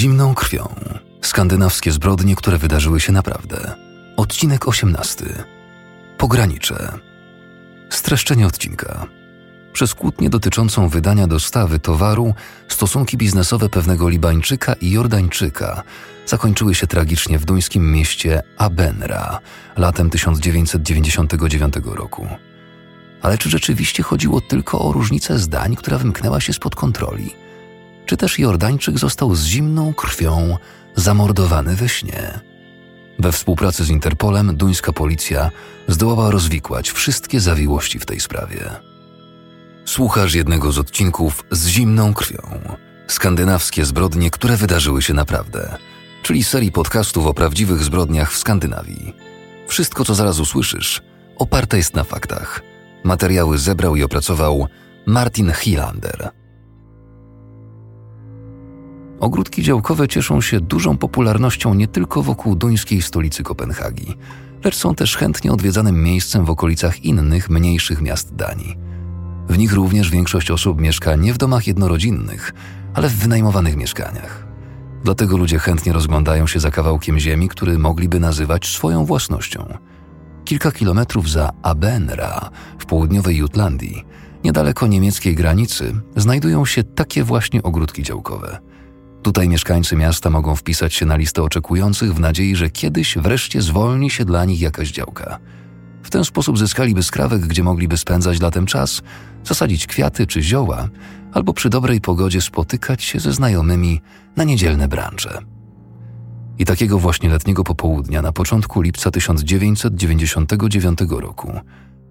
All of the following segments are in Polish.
zimną krwią. Skandynawskie zbrodnie, które wydarzyły się naprawdę. Odcinek 18. Pogranicze. Streszczenie odcinka. Przez kłótnię dotyczącą wydania dostawy towaru, stosunki biznesowe pewnego Libańczyka i Jordańczyka zakończyły się tragicznie w duńskim mieście Abenra latem 1999 roku. Ale czy rzeczywiście chodziło tylko o różnicę zdań, która wymknęła się spod kontroli? Czy też Jordańczyk został z zimną krwią zamordowany we śnie? We współpracy z Interpolem duńska policja zdołała rozwikłać wszystkie zawiłości w tej sprawie. Słuchasz jednego z odcinków z zimną krwią. Skandynawskie zbrodnie, które wydarzyły się naprawdę, czyli serii podcastów o prawdziwych zbrodniach w Skandynawii. Wszystko, co zaraz usłyszysz, oparte jest na faktach. Materiały zebrał i opracował Martin Hilander. Ogródki działkowe cieszą się dużą popularnością nie tylko wokół duńskiej stolicy Kopenhagi, lecz są też chętnie odwiedzanym miejscem w okolicach innych, mniejszych miast Danii. W nich również większość osób mieszka nie w domach jednorodzinnych, ale w wynajmowanych mieszkaniach. Dlatego ludzie chętnie rozglądają się za kawałkiem ziemi, który mogliby nazywać swoją własnością. Kilka kilometrów za Abenra w południowej Jutlandii, niedaleko niemieckiej granicy, znajdują się takie właśnie ogródki działkowe – Tutaj mieszkańcy miasta mogą wpisać się na listę oczekujących w nadziei, że kiedyś wreszcie zwolni się dla nich jakaś działka. W ten sposób zyskaliby skrawek, gdzie mogliby spędzać latem czas, zasadzić kwiaty czy zioła, albo przy dobrej pogodzie spotykać się ze znajomymi na niedzielne branże. I takiego właśnie letniego popołudnia na początku lipca 1999 roku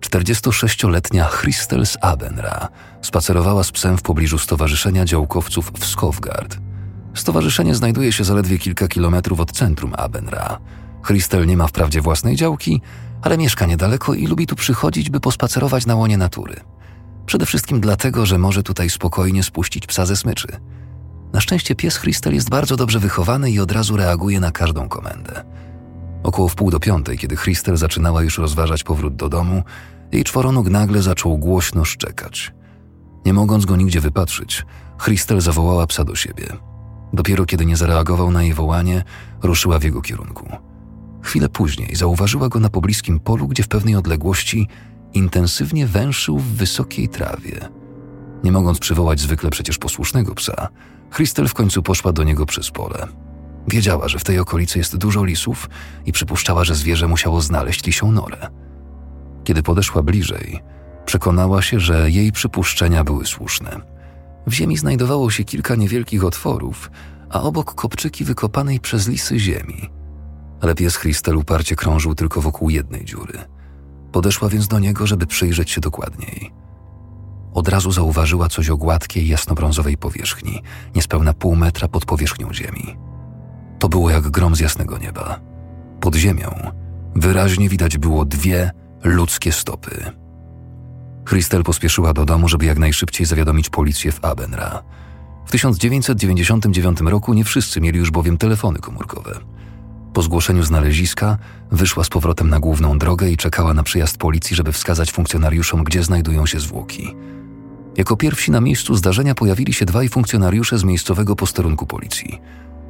46-letnia Christel Abenra spacerowała z psem w pobliżu Stowarzyszenia Działkowców w Skowgard – Stowarzyszenie znajduje się zaledwie kilka kilometrów od centrum Abenra. Christel nie ma wprawdzie własnej działki, ale mieszka niedaleko i lubi tu przychodzić, by pospacerować na łonie natury. Przede wszystkim dlatego, że może tutaj spokojnie spuścić psa ze smyczy. Na szczęście pies Christel jest bardzo dobrze wychowany i od razu reaguje na każdą komendę. Około wpół do piątej, kiedy Christel zaczynała już rozważać powrót do domu, jej czworonóg nagle zaczął głośno szczekać. Nie mogąc go nigdzie wypatrzyć, Christel zawołała psa do siebie – Dopiero kiedy nie zareagował na jej wołanie, ruszyła w jego kierunku. Chwilę później zauważyła go na pobliskim polu, gdzie w pewnej odległości intensywnie węszył w wysokiej trawie. Nie mogąc przywołać zwykle przecież posłusznego psa, Christel w końcu poszła do niego przez pole. Wiedziała, że w tej okolicy jest dużo lisów i przypuszczała, że zwierzę musiało znaleźć lisią norę. Kiedy podeszła bliżej, przekonała się, że jej przypuszczenia były słuszne – w ziemi znajdowało się kilka niewielkich otworów, a obok kopczyki wykopanej przez lisy ziemi. Ale pies Christel uparcie krążył tylko wokół jednej dziury. Podeszła więc do niego, żeby przyjrzeć się dokładniej. Od razu zauważyła coś o gładkiej, jasnobrązowej powierzchni, niespełna pół metra pod powierzchnią ziemi. To było jak grom z jasnego nieba. Pod ziemią wyraźnie widać było dwie ludzkie stopy. Christel pospieszyła do domu, żeby jak najszybciej zawiadomić policję w Abenra. W 1999 roku nie wszyscy mieli już bowiem telefony komórkowe. Po zgłoszeniu znaleziska wyszła z powrotem na główną drogę i czekała na przyjazd policji, żeby wskazać funkcjonariuszom, gdzie znajdują się zwłoki. Jako pierwsi na miejscu zdarzenia pojawili się dwaj funkcjonariusze z miejscowego posterunku policji.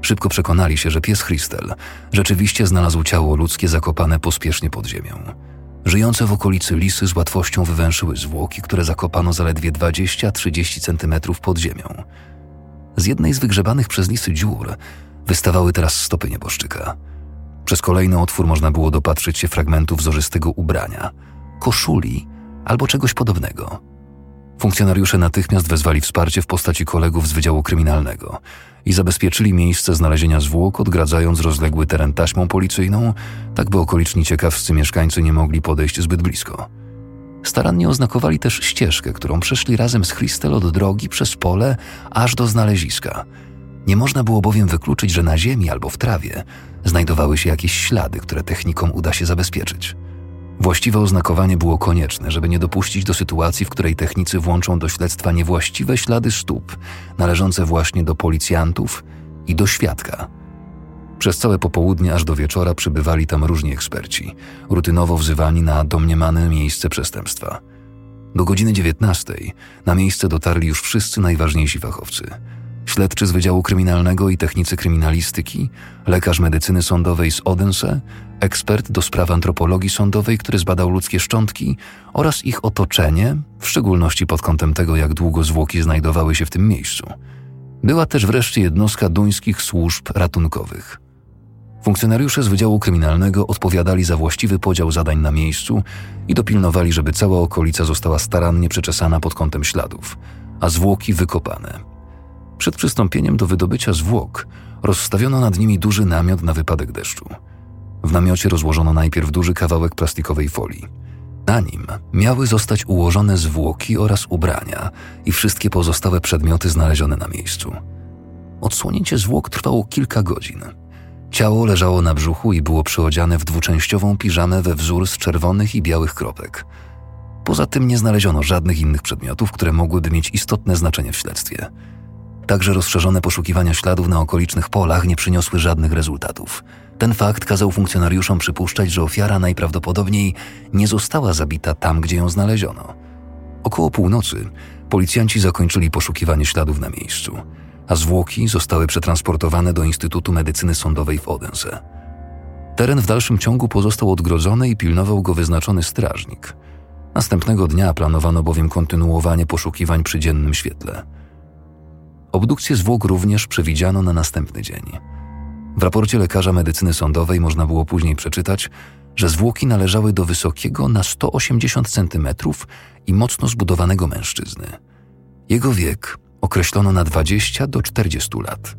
Szybko przekonali się, że pies Christel rzeczywiście znalazł ciało ludzkie zakopane pospiesznie pod ziemią. Żyjące w okolicy lisy z łatwością wywęszyły zwłoki, które zakopano zaledwie 20-30 centymetrów pod ziemią. Z jednej z wygrzebanych przez lisy dziur wystawały teraz stopy nieboszczyka. Przez kolejny otwór można było dopatrzyć się fragmentów wzorzystego ubrania, koszuli albo czegoś podobnego. Funkcjonariusze natychmiast wezwali wsparcie w postaci kolegów z Wydziału Kryminalnego i zabezpieczyli miejsce znalezienia zwłok, odgradzając rozległy teren taśmą policyjną, tak by okoliczni ciekawscy mieszkańcy nie mogli podejść zbyt blisko. Starannie oznakowali też ścieżkę, którą przeszli razem z Christel od drogi przez pole aż do znaleziska. Nie można było bowiem wykluczyć, że na ziemi albo w trawie znajdowały się jakieś ślady, które technikom uda się zabezpieczyć. Właściwe oznakowanie było konieczne, żeby nie dopuścić do sytuacji, w której technicy włączą do śledztwa niewłaściwe ślady stóp, należące właśnie do policjantów i do świadka. Przez całe popołudnie aż do wieczora przybywali tam różni eksperci, rutynowo wzywani na domniemane miejsce przestępstwa. Do godziny 19 na miejsce dotarli już wszyscy najważniejsi fachowcy. Śledczy z Wydziału Kryminalnego i Technicy Kryminalistyki, lekarz medycyny sądowej z Odense, ekspert do spraw antropologii sądowej, który zbadał ludzkie szczątki oraz ich otoczenie, w szczególności pod kątem tego, jak długo zwłoki znajdowały się w tym miejscu. Była też wreszcie jednostka duńskich służb ratunkowych. Funkcjonariusze z Wydziału Kryminalnego odpowiadali za właściwy podział zadań na miejscu i dopilnowali, żeby cała okolica została starannie przeczesana pod kątem śladów, a zwłoki wykopane. Przed przystąpieniem do wydobycia zwłok rozstawiono nad nimi duży namiot na wypadek deszczu. W namiocie rozłożono najpierw duży kawałek plastikowej folii. Na nim miały zostać ułożone zwłoki oraz ubrania i wszystkie pozostałe przedmioty znalezione na miejscu. Odsłonięcie zwłok trwało kilka godzin. Ciało leżało na brzuchu i było przyodziane w dwuczęściową piżamę we wzór z czerwonych i białych kropek. Poza tym nie znaleziono żadnych innych przedmiotów, które mogłyby mieć istotne znaczenie w śledztwie. Także rozszerzone poszukiwania śladów na okolicznych polach nie przyniosły żadnych rezultatów. Ten fakt kazał funkcjonariuszom przypuszczać, że ofiara najprawdopodobniej nie została zabita tam, gdzie ją znaleziono. Około północy policjanci zakończyli poszukiwanie śladów na miejscu, a zwłoki zostały przetransportowane do Instytutu Medycyny Sądowej w Odense. Teren w dalszym ciągu pozostał odgrodzony i pilnował go wyznaczony strażnik. Następnego dnia planowano bowiem kontynuowanie poszukiwań przy dziennym świetle. Obdukcję zwłok również przewidziano na następny dzień. W raporcie lekarza medycyny sądowej można było później przeczytać, że zwłoki należały do wysokiego na 180 cm i mocno zbudowanego mężczyzny. Jego wiek określono na 20 do 40 lat.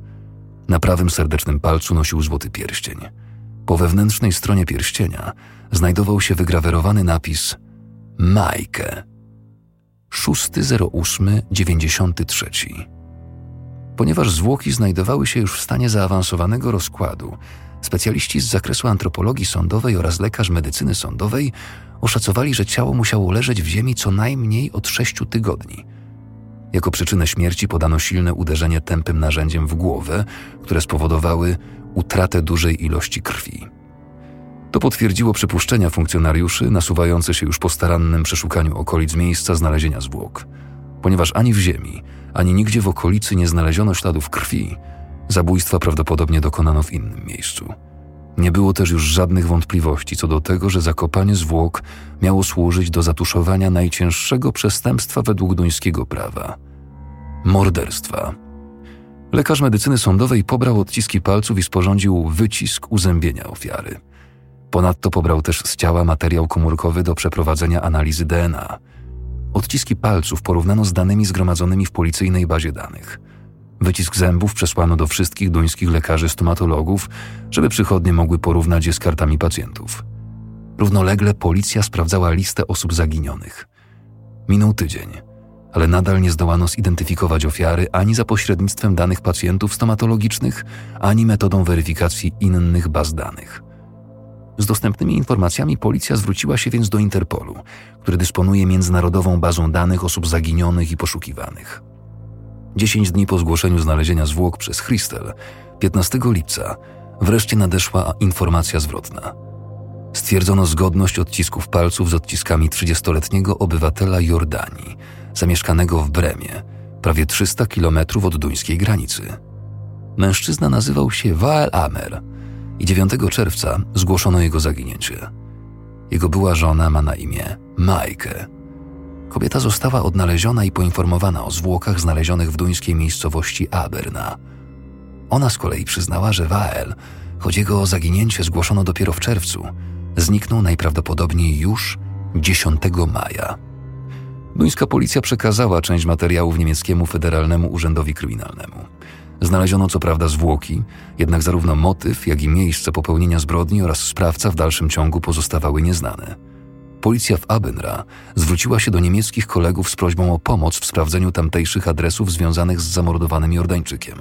Na prawym serdecznym palcu nosił złoty pierścień. Po wewnętrznej stronie pierścienia znajdował się wygrawerowany napis Majkę 60893. Ponieważ zwłoki znajdowały się już w stanie zaawansowanego rozkładu, specjaliści z zakresu antropologii sądowej oraz lekarz medycyny sądowej oszacowali, że ciało musiało leżeć w ziemi co najmniej od sześciu tygodni. Jako przyczynę śmierci podano silne uderzenie tępym narzędziem w głowę, które spowodowały utratę dużej ilości krwi. To potwierdziło przypuszczenia funkcjonariuszy nasuwające się już po starannym przeszukaniu okolic miejsca znalezienia zwłok. Ponieważ ani w ziemi, ani nigdzie w okolicy nie znaleziono śladów krwi, zabójstwa prawdopodobnie dokonano w innym miejscu. Nie było też już żadnych wątpliwości co do tego, że zakopanie zwłok miało służyć do zatuszowania najcięższego przestępstwa według duńskiego prawa morderstwa. Lekarz medycyny sądowej pobrał odciski palców i sporządził wycisk uzębienia ofiary. Ponadto pobrał też z ciała materiał komórkowy do przeprowadzenia analizy DNA. Odciski palców porównano z danymi zgromadzonymi w policyjnej bazie danych. Wycisk zębów przesłano do wszystkich duńskich lekarzy stomatologów, żeby przychodnie mogły porównać je z kartami pacjentów. Równolegle policja sprawdzała listę osób zaginionych. Minął tydzień, ale nadal nie zdołano zidentyfikować ofiary ani za pośrednictwem danych pacjentów stomatologicznych, ani metodą weryfikacji innych baz danych. Z dostępnymi informacjami policja zwróciła się więc do Interpolu, który dysponuje międzynarodową bazą danych osób zaginionych i poszukiwanych. Dziesięć dni po zgłoszeniu znalezienia zwłok przez Christel, 15 lipca, wreszcie nadeszła informacja zwrotna. Stwierdzono zgodność odcisków palców z odciskami 30-letniego obywatela Jordanii, zamieszkanego w Bremie, prawie 300 kilometrów od duńskiej granicy. Mężczyzna nazywał się Wael Amer i 9 czerwca zgłoszono jego zaginięcie. Jego była żona ma na imię Majkę. Kobieta została odnaleziona i poinformowana o zwłokach znalezionych w duńskiej miejscowości Aberna. Ona z kolei przyznała, że Wael, choć jego zaginięcie zgłoszono dopiero w czerwcu, zniknął najprawdopodobniej już 10 maja. Duńska policja przekazała część materiałów niemieckiemu Federalnemu Urzędowi Kryminalnemu. Znaleziono co prawda zwłoki, jednak zarówno motyw, jak i miejsce popełnienia zbrodni oraz sprawca w dalszym ciągu pozostawały nieznane. Policja w Abenra zwróciła się do niemieckich kolegów z prośbą o pomoc w sprawdzeniu tamtejszych adresów związanych z zamordowanym Jordańczykiem.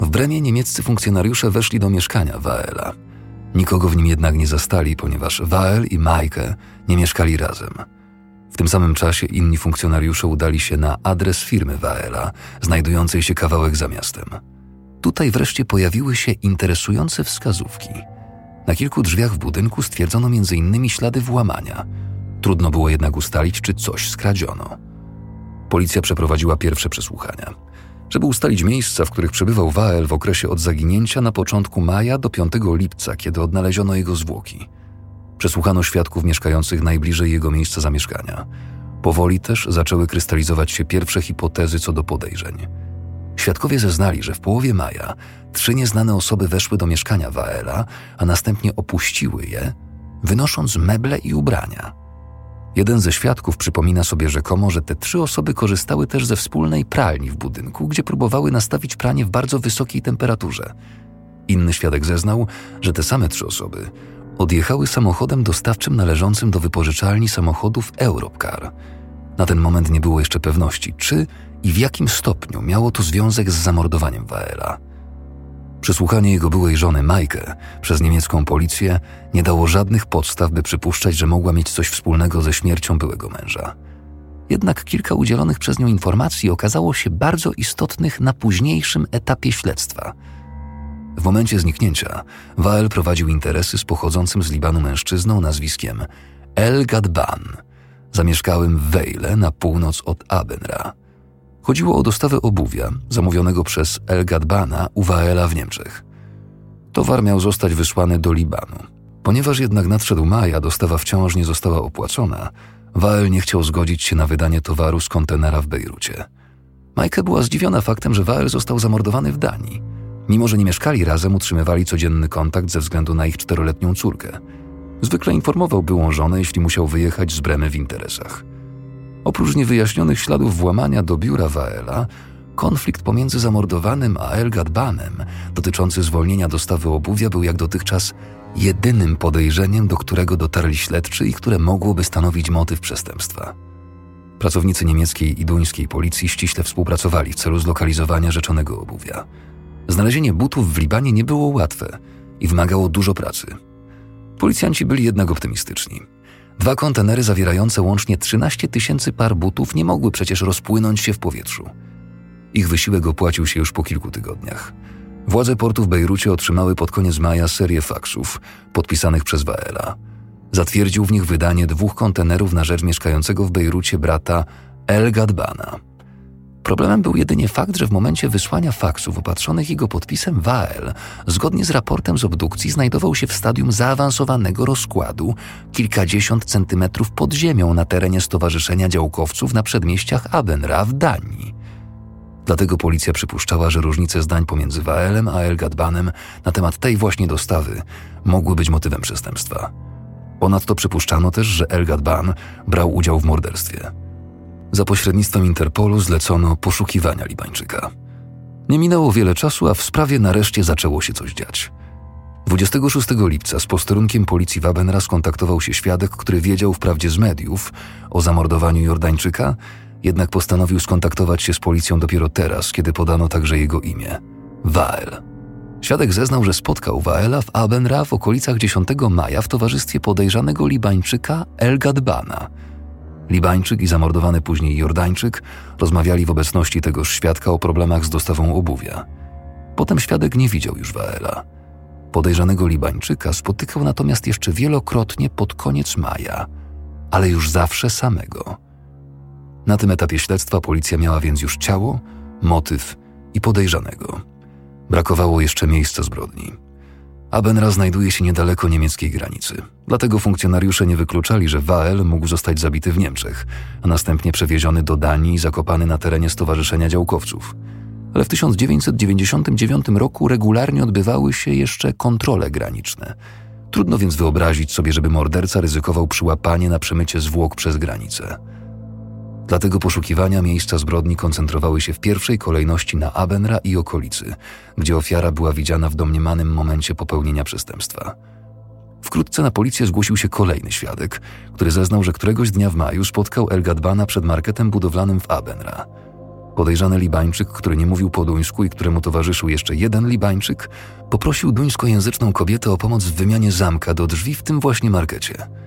W Bremie niemieccy funkcjonariusze weszli do mieszkania Waela. Nikogo w nim jednak nie zastali, ponieważ Wael i Majke nie mieszkali razem – w tym samym czasie inni funkcjonariusze udali się na adres firmy Waela, znajdującej się kawałek za miastem. Tutaj wreszcie pojawiły się interesujące wskazówki. Na kilku drzwiach w budynku stwierdzono m.in. ślady włamania. Trudno było jednak ustalić, czy coś skradziono. Policja przeprowadziła pierwsze przesłuchania. żeby ustalić miejsca, w których przebywał Wael w okresie od zaginięcia na początku maja do 5 lipca, kiedy odnaleziono jego zwłoki. Przesłuchano świadków mieszkających najbliżej jego miejsca zamieszkania. Powoli też zaczęły krystalizować się pierwsze hipotezy co do podejrzeń. Świadkowie zeznali, że w połowie maja trzy nieznane osoby weszły do mieszkania Waela, a następnie opuściły je, wynosząc meble i ubrania. Jeden ze świadków przypomina sobie rzekomo, że te trzy osoby korzystały też ze wspólnej pralni w budynku, gdzie próbowały nastawić pranie w bardzo wysokiej temperaturze. Inny świadek zeznał, że te same trzy osoby odjechały samochodem dostawczym należącym do wypożyczalni samochodów Europcar. Na ten moment nie było jeszcze pewności, czy i w jakim stopniu miało to związek z zamordowaniem Waela. Przesłuchanie jego byłej żony Majkę przez niemiecką policję nie dało żadnych podstaw, by przypuszczać, że mogła mieć coś wspólnego ze śmiercią byłego męża. Jednak kilka udzielonych przez nią informacji okazało się bardzo istotnych na późniejszym etapie śledztwa. W momencie zniknięcia Wael prowadził interesy z pochodzącym z Libanu mężczyzną nazwiskiem El Gadban, zamieszkałym w Wejle na północ od Abenra. Chodziło o dostawę obuwia zamówionego przez El Gadbana u Waela w Niemczech. Towar miał zostać wysłany do Libanu. Ponieważ jednak nadszedł maj, a dostawa wciąż nie została opłacona, Wael nie chciał zgodzić się na wydanie towaru z kontenera w Bejrucie. Majka była zdziwiona faktem, że Wael został zamordowany w Danii. Mimo, że nie mieszkali razem, utrzymywali codzienny kontakt ze względu na ich czteroletnią córkę. Zwykle informował byłą żonę, jeśli musiał wyjechać z Bremy w interesach. Oprócz niewyjaśnionych śladów włamania do biura Waela, konflikt pomiędzy zamordowanym a El Gadbanem dotyczący zwolnienia dostawy obuwia był jak dotychczas jedynym podejrzeniem, do którego dotarli śledczy i które mogłoby stanowić motyw przestępstwa. Pracownicy niemieckiej i duńskiej policji ściśle współpracowali w celu zlokalizowania rzeczonego obuwia. Znalezienie butów w Libanie nie było łatwe i wymagało dużo pracy. Policjanci byli jednak optymistyczni. Dwa kontenery zawierające łącznie 13 tysięcy par butów nie mogły przecież rozpłynąć się w powietrzu. Ich wysiłek opłacił się już po kilku tygodniach. Władze portu w Bejrucie otrzymały pod koniec maja serię faksów podpisanych przez Waela. Zatwierdził w nich wydanie dwóch kontenerów na rzecz mieszkającego w Bejrucie brata El Gadbana – Problemem był jedynie fakt, że w momencie wysłania faksów opatrzonych jego podpisem Wael, zgodnie z raportem z obdukcji, znajdował się w stadium zaawansowanego rozkładu kilkadziesiąt centymetrów pod ziemią na terenie Stowarzyszenia Działkowców na przedmieściach Abenra w Danii. Dlatego policja przypuszczała, że różnice zdań pomiędzy Waelem a El Gadbanem na temat tej właśnie dostawy mogły być motywem przestępstwa. Ponadto przypuszczano też, że El Gadban brał udział w morderstwie. Za pośrednictwem Interpolu zlecono poszukiwania Libańczyka. Nie minęło wiele czasu, a w sprawie nareszcie zaczęło się coś dziać. 26 lipca z posterunkiem policji Wabenra skontaktował się świadek, który wiedział wprawdzie z mediów o zamordowaniu Jordańczyka, jednak postanowił skontaktować się z policją dopiero teraz, kiedy podano także jego imię Wael. Świadek zeznał, że spotkał Waela w Abenra w okolicach 10 maja w towarzystwie podejrzanego Libańczyka El Gadbana – Libańczyk i zamordowany później Jordańczyk rozmawiali w obecności tegoż świadka o problemach z dostawą obuwia. Potem świadek nie widział już Waela. Podejrzanego Libańczyka spotykał natomiast jeszcze wielokrotnie pod koniec maja, ale już zawsze samego. Na tym etapie śledztwa policja miała więc już ciało, motyw i podejrzanego. Brakowało jeszcze miejsca zbrodni. Abenra znajduje się niedaleko niemieckiej granicy. Dlatego funkcjonariusze nie wykluczali, że Wael mógł zostać zabity w Niemczech, a następnie przewieziony do Danii i zakopany na terenie Stowarzyszenia Działkowców. Ale w 1999 roku regularnie odbywały się jeszcze kontrole graniczne. Trudno więc wyobrazić sobie, żeby morderca ryzykował przyłapanie na przemycie zwłok przez granicę. Dlatego poszukiwania miejsca zbrodni koncentrowały się w pierwszej kolejności na Abenra i okolicy, gdzie ofiara była widziana w domniemanym momencie popełnienia przestępstwa. Wkrótce na policję zgłosił się kolejny świadek, który zeznał, że któregoś dnia w maju spotkał El Gadbana przed marketem budowlanym w Abenra. Podejrzany Libańczyk, który nie mówił po duńsku i któremu towarzyszył jeszcze jeden Libańczyk, poprosił duńskojęzyczną kobietę o pomoc w wymianie zamka do drzwi w tym właśnie markecie –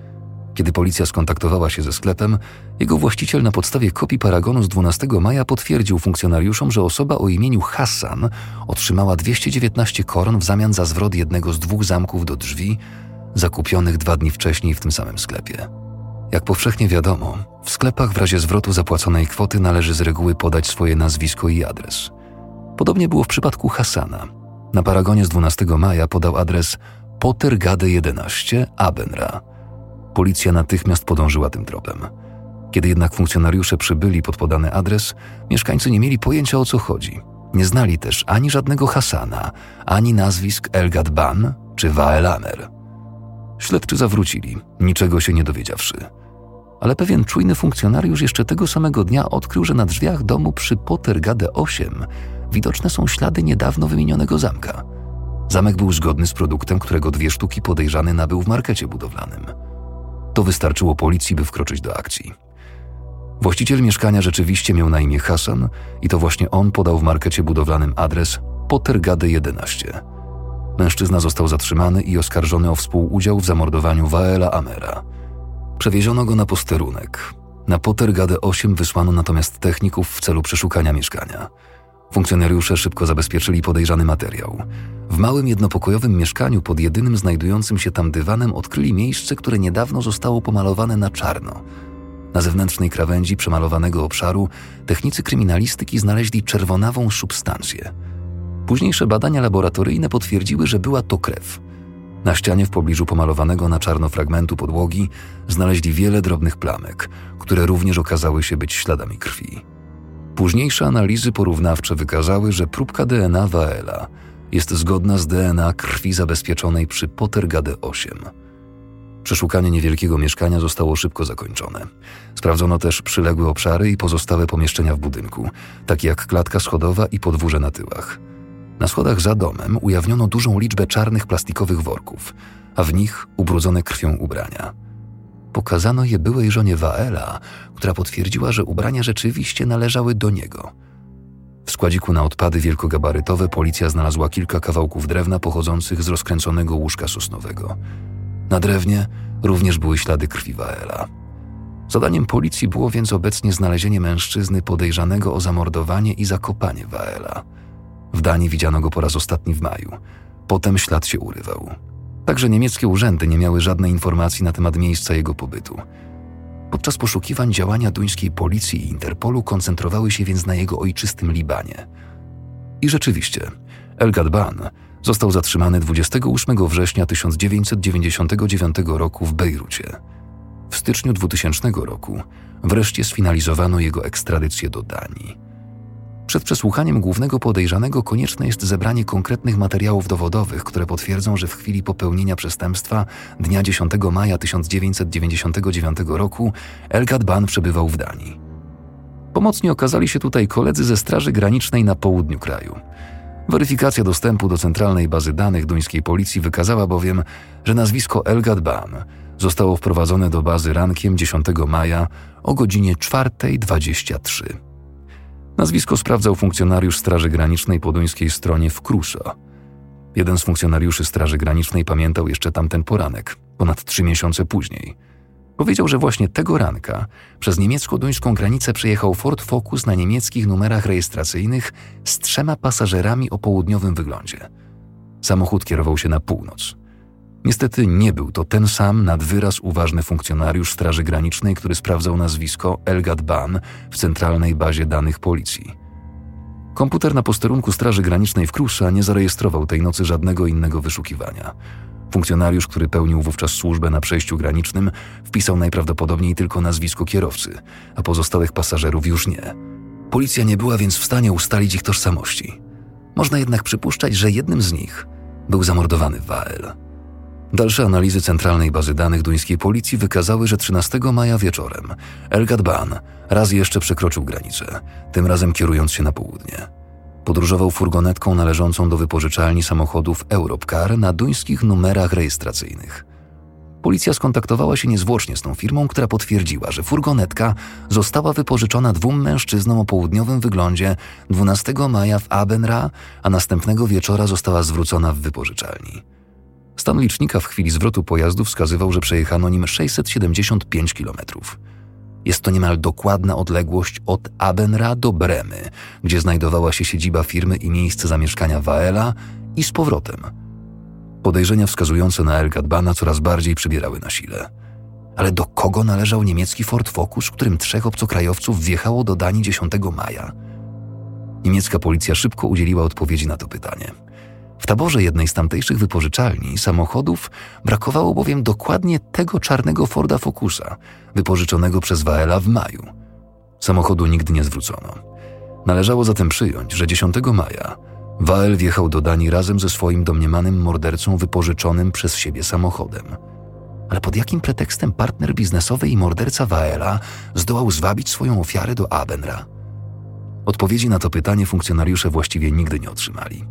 kiedy policja skontaktowała się ze sklepem, jego właściciel na podstawie kopii paragonu z 12 maja potwierdził funkcjonariuszom, że osoba o imieniu Hassan otrzymała 219 koron w zamian za zwrot jednego z dwóch zamków do drzwi, zakupionych dwa dni wcześniej w tym samym sklepie. Jak powszechnie wiadomo, w sklepach w razie zwrotu zapłaconej kwoty należy z reguły podać swoje nazwisko i adres. Podobnie było w przypadku Hasana. Na paragonie z 12 maja podał adres Pottergade 11 Abenra. Policja natychmiast podążyła tym tropem. Kiedy jednak funkcjonariusze przybyli pod podany adres, mieszkańcy nie mieli pojęcia o co chodzi. Nie znali też ani żadnego Hasana, ani nazwisk Elgad Ban czy Wael Amer. Śledczy zawrócili, niczego się nie dowiedziawszy. Ale pewien czujny funkcjonariusz jeszcze tego samego dnia odkrył, że na drzwiach domu przy Pottergade 8 widoczne są ślady niedawno wymienionego zamka. Zamek był zgodny z produktem, którego dwie sztuki podejrzany nabył w markecie budowlanym. To wystarczyło policji, by wkroczyć do akcji. Właściciel mieszkania rzeczywiście miał na imię Hasan i to właśnie on podał w markecie budowlanym adres Pottergade 11. Mężczyzna został zatrzymany i oskarżony o współudział w zamordowaniu Waela Amera. Przewieziono go na posterunek. Na Pottergade 8 wysłano natomiast techników w celu przeszukania mieszkania. Funkcjonariusze szybko zabezpieczyli podejrzany materiał. W małym jednopokojowym mieszkaniu pod jedynym znajdującym się tam dywanem odkryli miejsce, które niedawno zostało pomalowane na czarno. Na zewnętrznej krawędzi przemalowanego obszaru technicy kryminalistyki znaleźli czerwonawą substancję. Późniejsze badania laboratoryjne potwierdziły, że była to krew. Na ścianie w pobliżu pomalowanego na czarno fragmentu podłogi znaleźli wiele drobnych plamek, które również okazały się być śladami krwi. Późniejsze analizy porównawcze wykazały, że próbka DNA Waela jest zgodna z DNA krwi zabezpieczonej przy Pottergade 8. Przeszukanie niewielkiego mieszkania zostało szybko zakończone. Sprawdzono też przyległe obszary i pozostałe pomieszczenia w budynku, takie jak klatka schodowa i podwórze na tyłach. Na schodach za domem ujawniono dużą liczbę czarnych plastikowych worków, a w nich ubrudzone krwią ubrania. Pokazano je byłej żonie Waela, która potwierdziła, że ubrania rzeczywiście należały do niego. W składziku na odpady wielkogabarytowe policja znalazła kilka kawałków drewna pochodzących z rozkręconego łóżka sosnowego. Na drewnie również były ślady krwi Waela. Zadaniem policji było więc obecnie znalezienie mężczyzny podejrzanego o zamordowanie i zakopanie Waela. W Danii widziano go po raz ostatni w maju. Potem ślad się urywał. Także niemieckie urzędy nie miały żadnej informacji na temat miejsca jego pobytu. Podczas poszukiwań działania duńskiej policji i Interpolu koncentrowały się więc na jego ojczystym Libanie. I rzeczywiście, Elgad Ban został zatrzymany 28 września 1999 roku w Bejrucie. W styczniu 2000 roku wreszcie sfinalizowano jego ekstradycję do Danii. Przed przesłuchaniem głównego podejrzanego konieczne jest zebranie konkretnych materiałów dowodowych, które potwierdzą, że w chwili popełnienia przestępstwa dnia 10 maja 1999 roku Elgad Ban przebywał w Danii. Pomocni okazali się tutaj koledzy ze Straży Granicznej na południu kraju. Weryfikacja dostępu do centralnej bazy danych duńskiej policji wykazała bowiem, że nazwisko Elgad Ban zostało wprowadzone do bazy rankiem 10 maja o godzinie 4.23. Nazwisko sprawdzał funkcjonariusz Straży Granicznej po duńskiej stronie w Kruso. Jeden z funkcjonariuszy Straży Granicznej pamiętał jeszcze tamten poranek, ponad trzy miesiące później. Powiedział, że właśnie tego ranka przez niemiecko-duńską granicę przejechał Ford Focus na niemieckich numerach rejestracyjnych z trzema pasażerami o południowym wyglądzie. Samochód kierował się na północ. Niestety nie był to ten sam nad wyraz uważny funkcjonariusz Straży Granicznej, który sprawdzał nazwisko Elgad Ban w centralnej bazie danych policji. Komputer na posterunku Straży Granicznej w Krusza nie zarejestrował tej nocy żadnego innego wyszukiwania. Funkcjonariusz, który pełnił wówczas służbę na przejściu granicznym, wpisał najprawdopodobniej tylko nazwisko kierowcy, a pozostałych pasażerów już nie. Policja nie była więc w stanie ustalić ich tożsamości. Można jednak przypuszczać, że jednym z nich był zamordowany Wael. Dalsze analizy centralnej bazy danych duńskiej policji wykazały, że 13 maja wieczorem Elgad Ban raz jeszcze przekroczył granicę, tym razem kierując się na południe. Podróżował furgonetką należącą do wypożyczalni samochodów Europcar na duńskich numerach rejestracyjnych. Policja skontaktowała się niezwłocznie z tą firmą, która potwierdziła, że furgonetka została wypożyczona dwóm mężczyznom o południowym wyglądzie 12 maja w Abenra, a następnego wieczora została zwrócona w wypożyczalni. Stan licznika w chwili zwrotu pojazdu wskazywał, że przejechano nim 675 kilometrów. Jest to niemal dokładna odległość od Abenra do Bremy, gdzie znajdowała się siedziba firmy i miejsce zamieszkania Waela i z powrotem. Podejrzenia wskazujące na El coraz bardziej przybierały na sile. Ale do kogo należał niemiecki Ford Focus, którym trzech obcokrajowców wjechało do Danii 10 maja? Niemiecka policja szybko udzieliła odpowiedzi na to pytanie. W taborze jednej z tamtejszych wypożyczalni samochodów brakowało bowiem dokładnie tego czarnego Forda Focusa, wypożyczonego przez Waela w maju. Samochodu nigdy nie zwrócono. Należało zatem przyjąć, że 10 maja Wael wjechał do Danii razem ze swoim domniemanym mordercą wypożyczonym przez siebie samochodem. Ale pod jakim pretekstem partner biznesowy i morderca Waela zdołał zwabić swoją ofiarę do Abenra? Odpowiedzi na to pytanie funkcjonariusze właściwie nigdy nie otrzymali.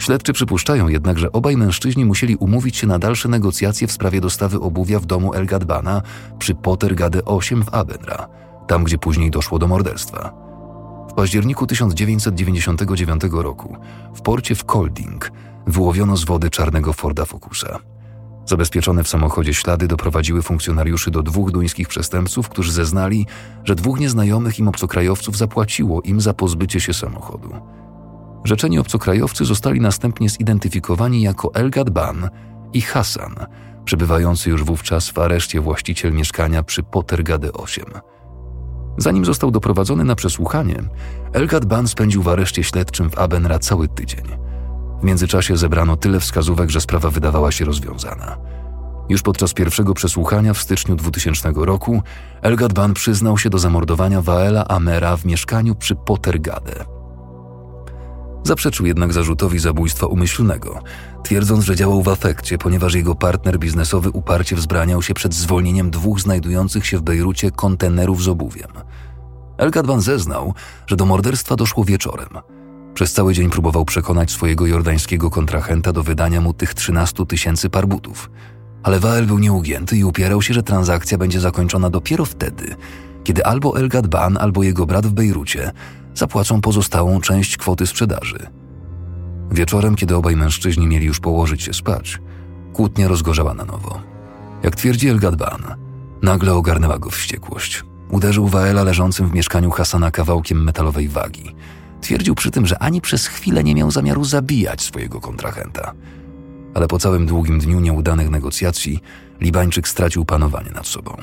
Śledczy przypuszczają jednak, że obaj mężczyźni musieli umówić się na dalsze negocjacje w sprawie dostawy obuwia w domu El Gadbana przy Pottergade 8 w Abenra, tam gdzie później doszło do morderstwa. W październiku 1999 roku w porcie w Kolding wyłowiono z wody czarnego Forda Focusa. Zabezpieczone w samochodzie ślady doprowadziły funkcjonariuszy do dwóch duńskich przestępców, którzy zeznali, że dwóch nieznajomych im obcokrajowców zapłaciło im za pozbycie się samochodu. Rzeczeni obcokrajowcy zostali następnie zidentyfikowani jako Elgad Ban i Hassan, przebywający już wówczas w areszcie właściciel mieszkania przy Pottergade 8. Zanim został doprowadzony na przesłuchanie, Elgad Ban spędził w areszcie śledczym w Abenra cały tydzień. W międzyczasie zebrano tyle wskazówek, że sprawa wydawała się rozwiązana. Już podczas pierwszego przesłuchania w styczniu 2000 roku Elgad Ban przyznał się do zamordowania Waela Amera w mieszkaniu przy Pottergade. Zaprzeczył jednak zarzutowi zabójstwa umyślnego, twierdząc, że działał w afekcie, ponieważ jego partner biznesowy uparcie wzbraniał się przed zwolnieniem dwóch znajdujących się w Bejrucie kontenerów z obuwiem. El Gadwan zeznał, że do morderstwa doszło wieczorem. Przez cały dzień próbował przekonać swojego jordańskiego kontrahenta do wydania mu tych 13 tysięcy parbutów. Ale Wael był nieugięty i upierał się, że transakcja będzie zakończona dopiero wtedy, kiedy albo El Gadban, albo jego brat w Bejrucie zapłacą pozostałą część kwoty sprzedaży. Wieczorem, kiedy obaj mężczyźni mieli już położyć się spać, kłótnia rozgorzała na nowo. Jak twierdzi El Gadban, nagle ogarnęła go wściekłość. Uderzył Waela leżącym w mieszkaniu Hasana kawałkiem metalowej wagi. Twierdził przy tym, że ani przez chwilę nie miał zamiaru zabijać swojego kontrahenta. Ale po całym długim dniu nieudanych negocjacji Libańczyk stracił panowanie nad sobą.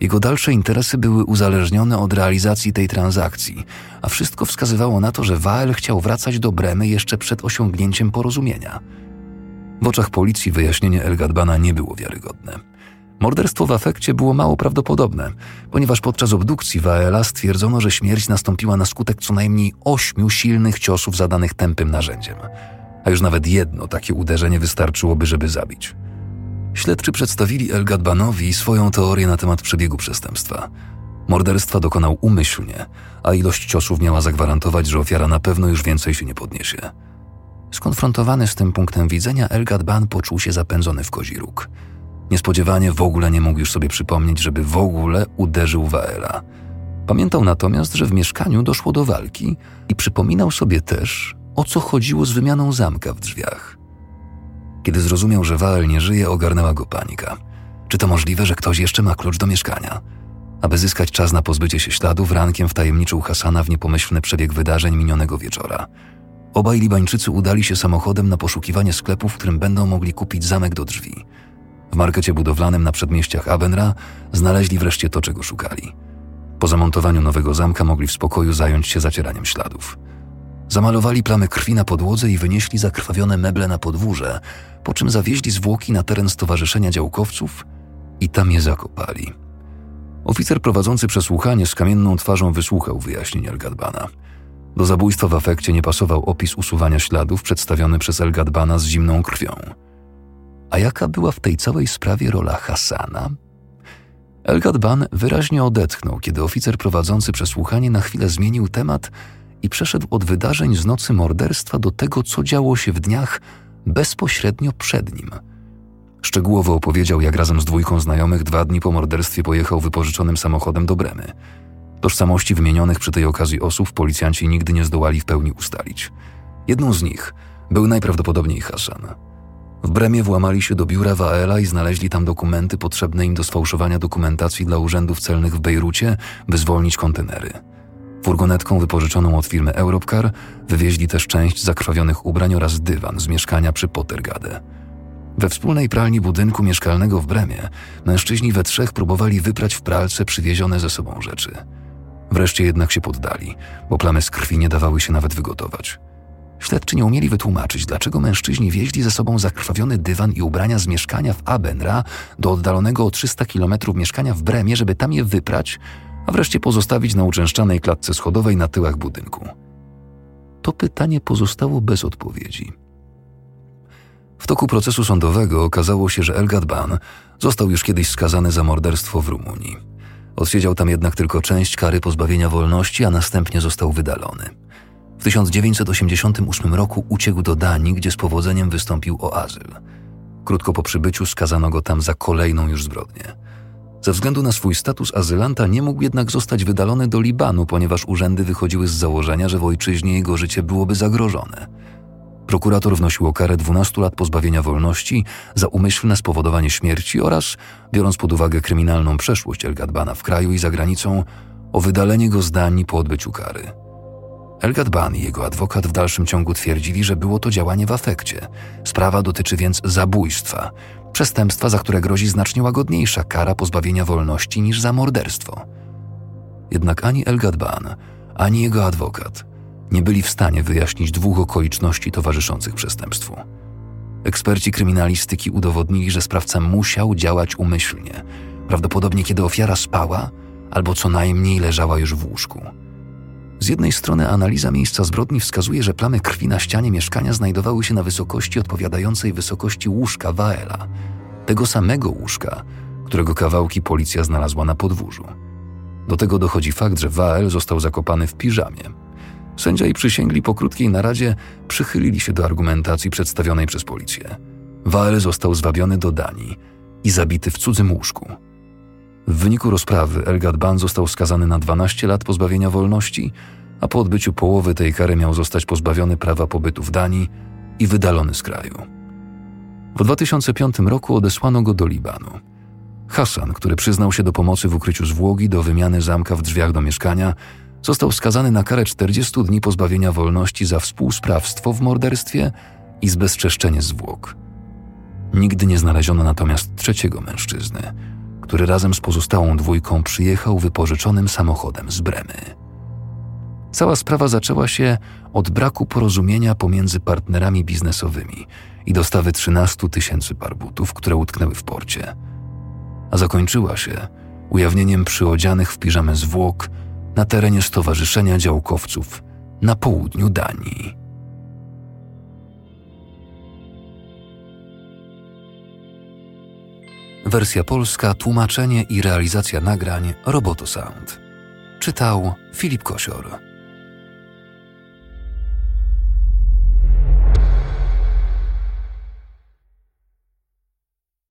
Jego dalsze interesy były uzależnione od realizacji tej transakcji, a wszystko wskazywało na to, że Wael chciał wracać do Bremy jeszcze przed osiągnięciem porozumienia. W oczach policji wyjaśnienie El Gadbana nie było wiarygodne. Morderstwo w afekcie było mało prawdopodobne, ponieważ podczas obdukcji Waela stwierdzono, że śmierć nastąpiła na skutek co najmniej ośmiu silnych ciosów zadanych tępym narzędziem, a już nawet jedno takie uderzenie wystarczyłoby, żeby zabić. Śledczy przedstawili El Gadbanowi swoją teorię na temat przebiegu przestępstwa. Morderstwa dokonał umyślnie, a ilość ciosów miała zagwarantować, że ofiara na pewno już więcej się nie podniesie. Skonfrontowany z tym punktem widzenia, El Gadban poczuł się zapędzony w kozi róg. Niespodziewanie w ogóle nie mógł już sobie przypomnieć, żeby w ogóle uderzył Waela. Pamiętał natomiast, że w mieszkaniu doszło do walki i przypominał sobie też, o co chodziło z wymianą zamka w drzwiach. Kiedy zrozumiał, że Wael nie żyje, ogarnęła go panika. Czy to możliwe, że ktoś jeszcze ma klucz do mieszkania? Aby zyskać czas na pozbycie się śladów, rankiem wtajemniczył Hasana w niepomyślny przebieg wydarzeń minionego wieczora. Obaj Libańczycy udali się samochodem na poszukiwanie sklepu, w którym będą mogli kupić zamek do drzwi. W markecie budowlanym na przedmieściach Abenra znaleźli wreszcie to, czego szukali. Po zamontowaniu nowego zamka mogli w spokoju zająć się zacieraniem śladów. Zamalowali plamy krwi na podłodze i wynieśli zakrwawione meble na podwórze, po czym zawieźli zwłoki na teren Stowarzyszenia Działkowców i tam je zakopali. Oficer prowadzący przesłuchanie z kamienną twarzą wysłuchał wyjaśnień Elgadbana. Do zabójstwa w afekcie nie pasował opis usuwania śladów przedstawiony przez Elgadbana z zimną krwią. A jaka była w tej całej sprawie rola Hasana? Elgadban wyraźnie odetchnął, kiedy oficer prowadzący przesłuchanie na chwilę zmienił temat i przeszedł od wydarzeń z nocy morderstwa do tego, co działo się w dniach bezpośrednio przed nim. Szczegółowo opowiedział, jak razem z dwójką znajomych dwa dni po morderstwie pojechał wypożyczonym samochodem do Bremy. Tożsamości wymienionych przy tej okazji osób policjanci nigdy nie zdołali w pełni ustalić. Jedną z nich był najprawdopodobniej Hassan. W Bremie włamali się do biura Waela i znaleźli tam dokumenty potrzebne im do sfałszowania dokumentacji dla urzędów celnych w Bejrucie, by zwolnić kontenery. Furgonetką wypożyczoną od firmy Europcar wywieźli też część zakrwawionych ubrań oraz dywan z mieszkania przy Pottergade. We wspólnej pralni budynku mieszkalnego w Bremie mężczyźni we trzech próbowali wyprać w pralce przywiezione ze sobą rzeczy. Wreszcie jednak się poddali, bo plamy z krwi nie dawały się nawet wygotować. Śledczy nie umieli wytłumaczyć, dlaczego mężczyźni wieźli ze sobą zakrwawiony dywan i ubrania z mieszkania w Abenra do oddalonego o 300 kilometrów mieszkania w Bremie, żeby tam je wyprać, a wreszcie pozostawić na uczęszczanej klatce schodowej na tyłach budynku. To pytanie pozostało bez odpowiedzi. W toku procesu sądowego okazało się, że El Gadban został już kiedyś skazany za morderstwo w Rumunii. Odsiedział tam jednak tylko część kary pozbawienia wolności, a następnie został wydalony. W 1988 roku uciekł do Danii, gdzie z powodzeniem wystąpił o azyl. Krótko po przybyciu skazano go tam za kolejną już zbrodnię. Ze względu na swój status azylanta nie mógł jednak zostać wydalony do Libanu, ponieważ urzędy wychodziły z założenia, że w ojczyźnie jego życie byłoby zagrożone. Prokurator wnosił o karę 12 lat pozbawienia wolności za umyślne spowodowanie śmierci oraz, biorąc pod uwagę kryminalną przeszłość El Gadbana w kraju i za granicą, o wydalenie go z Danii po odbyciu kary. El Gadban i jego adwokat w dalszym ciągu twierdzili, że było to działanie w afekcie. Sprawa dotyczy więc zabójstwa, przestępstwa, za które grozi znacznie łagodniejsza kara pozbawienia wolności niż za morderstwo. Jednak ani El Gadban, ani jego adwokat nie byli w stanie wyjaśnić dwóch okoliczności towarzyszących przestępstwu. Eksperci kryminalistyki udowodnili, że sprawca musiał działać umyślnie, prawdopodobnie kiedy ofiara spała albo co najmniej leżała już w łóżku. Z jednej strony analiza miejsca zbrodni wskazuje, że plamy krwi na ścianie mieszkania znajdowały się na wysokości odpowiadającej wysokości łóżka Waela, tego samego łóżka, którego kawałki policja znalazła na podwórzu. Do tego dochodzi fakt, że Wael został zakopany w piżamie. Sędzia i przysięgli po krótkiej naradzie przychylili się do argumentacji przedstawionej przez policję. Wael został zwabiony do Danii i zabity w cudzym łóżku. W wyniku rozprawy El Gadban został skazany na 12 lat pozbawienia wolności, a po odbyciu połowy tej kary miał zostać pozbawiony prawa pobytu w Danii i wydalony z kraju. W 2005 roku odesłano go do Libanu. Hassan, który przyznał się do pomocy w ukryciu zwłoki do wymiany zamka w drzwiach do mieszkania, został skazany na karę 40 dni pozbawienia wolności za współsprawstwo w morderstwie i zbezczeszczenie zwłok. Nigdy nie znaleziono natomiast trzeciego mężczyzny, który razem z pozostałą dwójką przyjechał wypożyczonym samochodem z Bremy. Cała sprawa zaczęła się od braku porozumienia pomiędzy partnerami biznesowymi i dostawy 13 tysięcy par butów, które utknęły w porcie. A zakończyła się ujawnieniem przyodzianych w piżamę zwłok na terenie Stowarzyszenia Działkowców na południu Danii. Wersja polska, tłumaczenie i realizacja nagrań Roboto Sound. Czytał Filip Kosior.